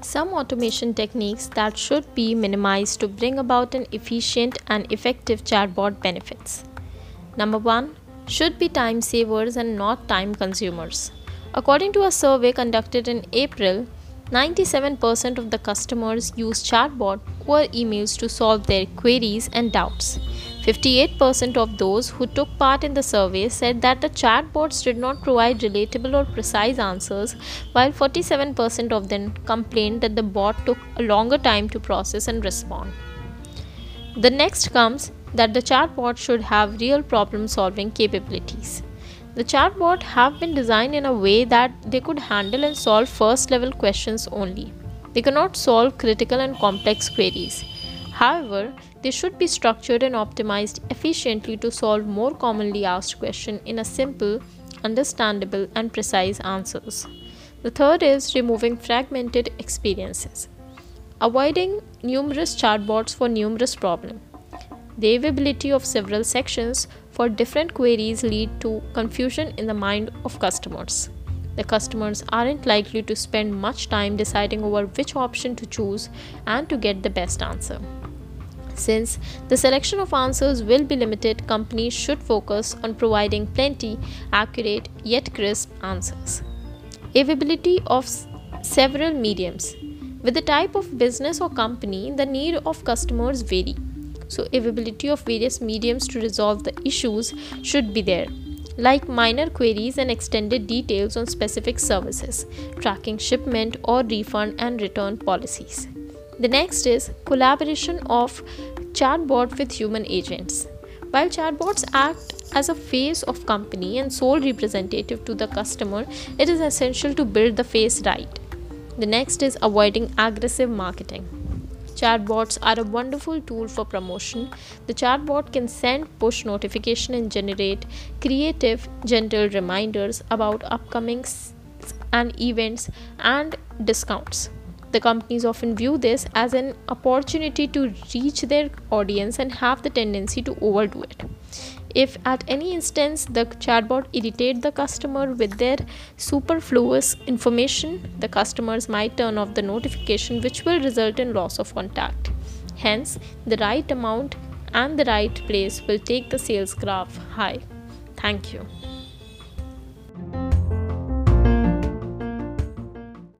Some automation techniques that should be minimized to bring about an efficient and effective chatbot benefits. Number 1 should be time savers and not time consumers. According to a survey conducted in April, 97% of the customers use chatbot or emails to solve their queries and doubts. 58% of those who took part in the survey said that the chatbots did not provide relatable or precise answers, while 47% of them complained that the bot took a longer time to process and respond. The next comes that the chatbot should have real problem solving capabilities. The chatbot have been designed in a way that they could handle and solve first level questions only. They cannot solve critical and complex queries. However, they should be structured and optimized efficiently to solve more commonly asked questions in a simple, understandable, and precise answers. The third is removing fragmented experiences. Avoiding numerous chatbots for numerous problems. The availability of several sections for different queries lead to confusion in the mind of customers. The customers aren't likely to spend much time deciding over which option to choose and to get the best answer. Since the selection of answers will be limited, companies should focus on providing plenty, accurate, yet crisp answers. Availability of several mediums. With the type of business or company, the need of customers vary so availability of various mediums to resolve the issues should be there like minor queries and extended details on specific services tracking shipment or refund and return policies the next is collaboration of chatbot with human agents while chatbots act as a face of company and sole representative to the customer it is essential to build the face right the next is avoiding aggressive marketing Chatbots are a wonderful tool for promotion. The chatbot can send push notification and generate creative, gentle reminders about upcoming and events and discounts. The companies often view this as an opportunity to reach their audience and have the tendency to overdo it. If at any instance the chatbot irritate the customer with their superfluous information, the customers might turn off the notification which will result in loss of contact. Hence, the right amount and the right place will take the sales graph high. Thank you.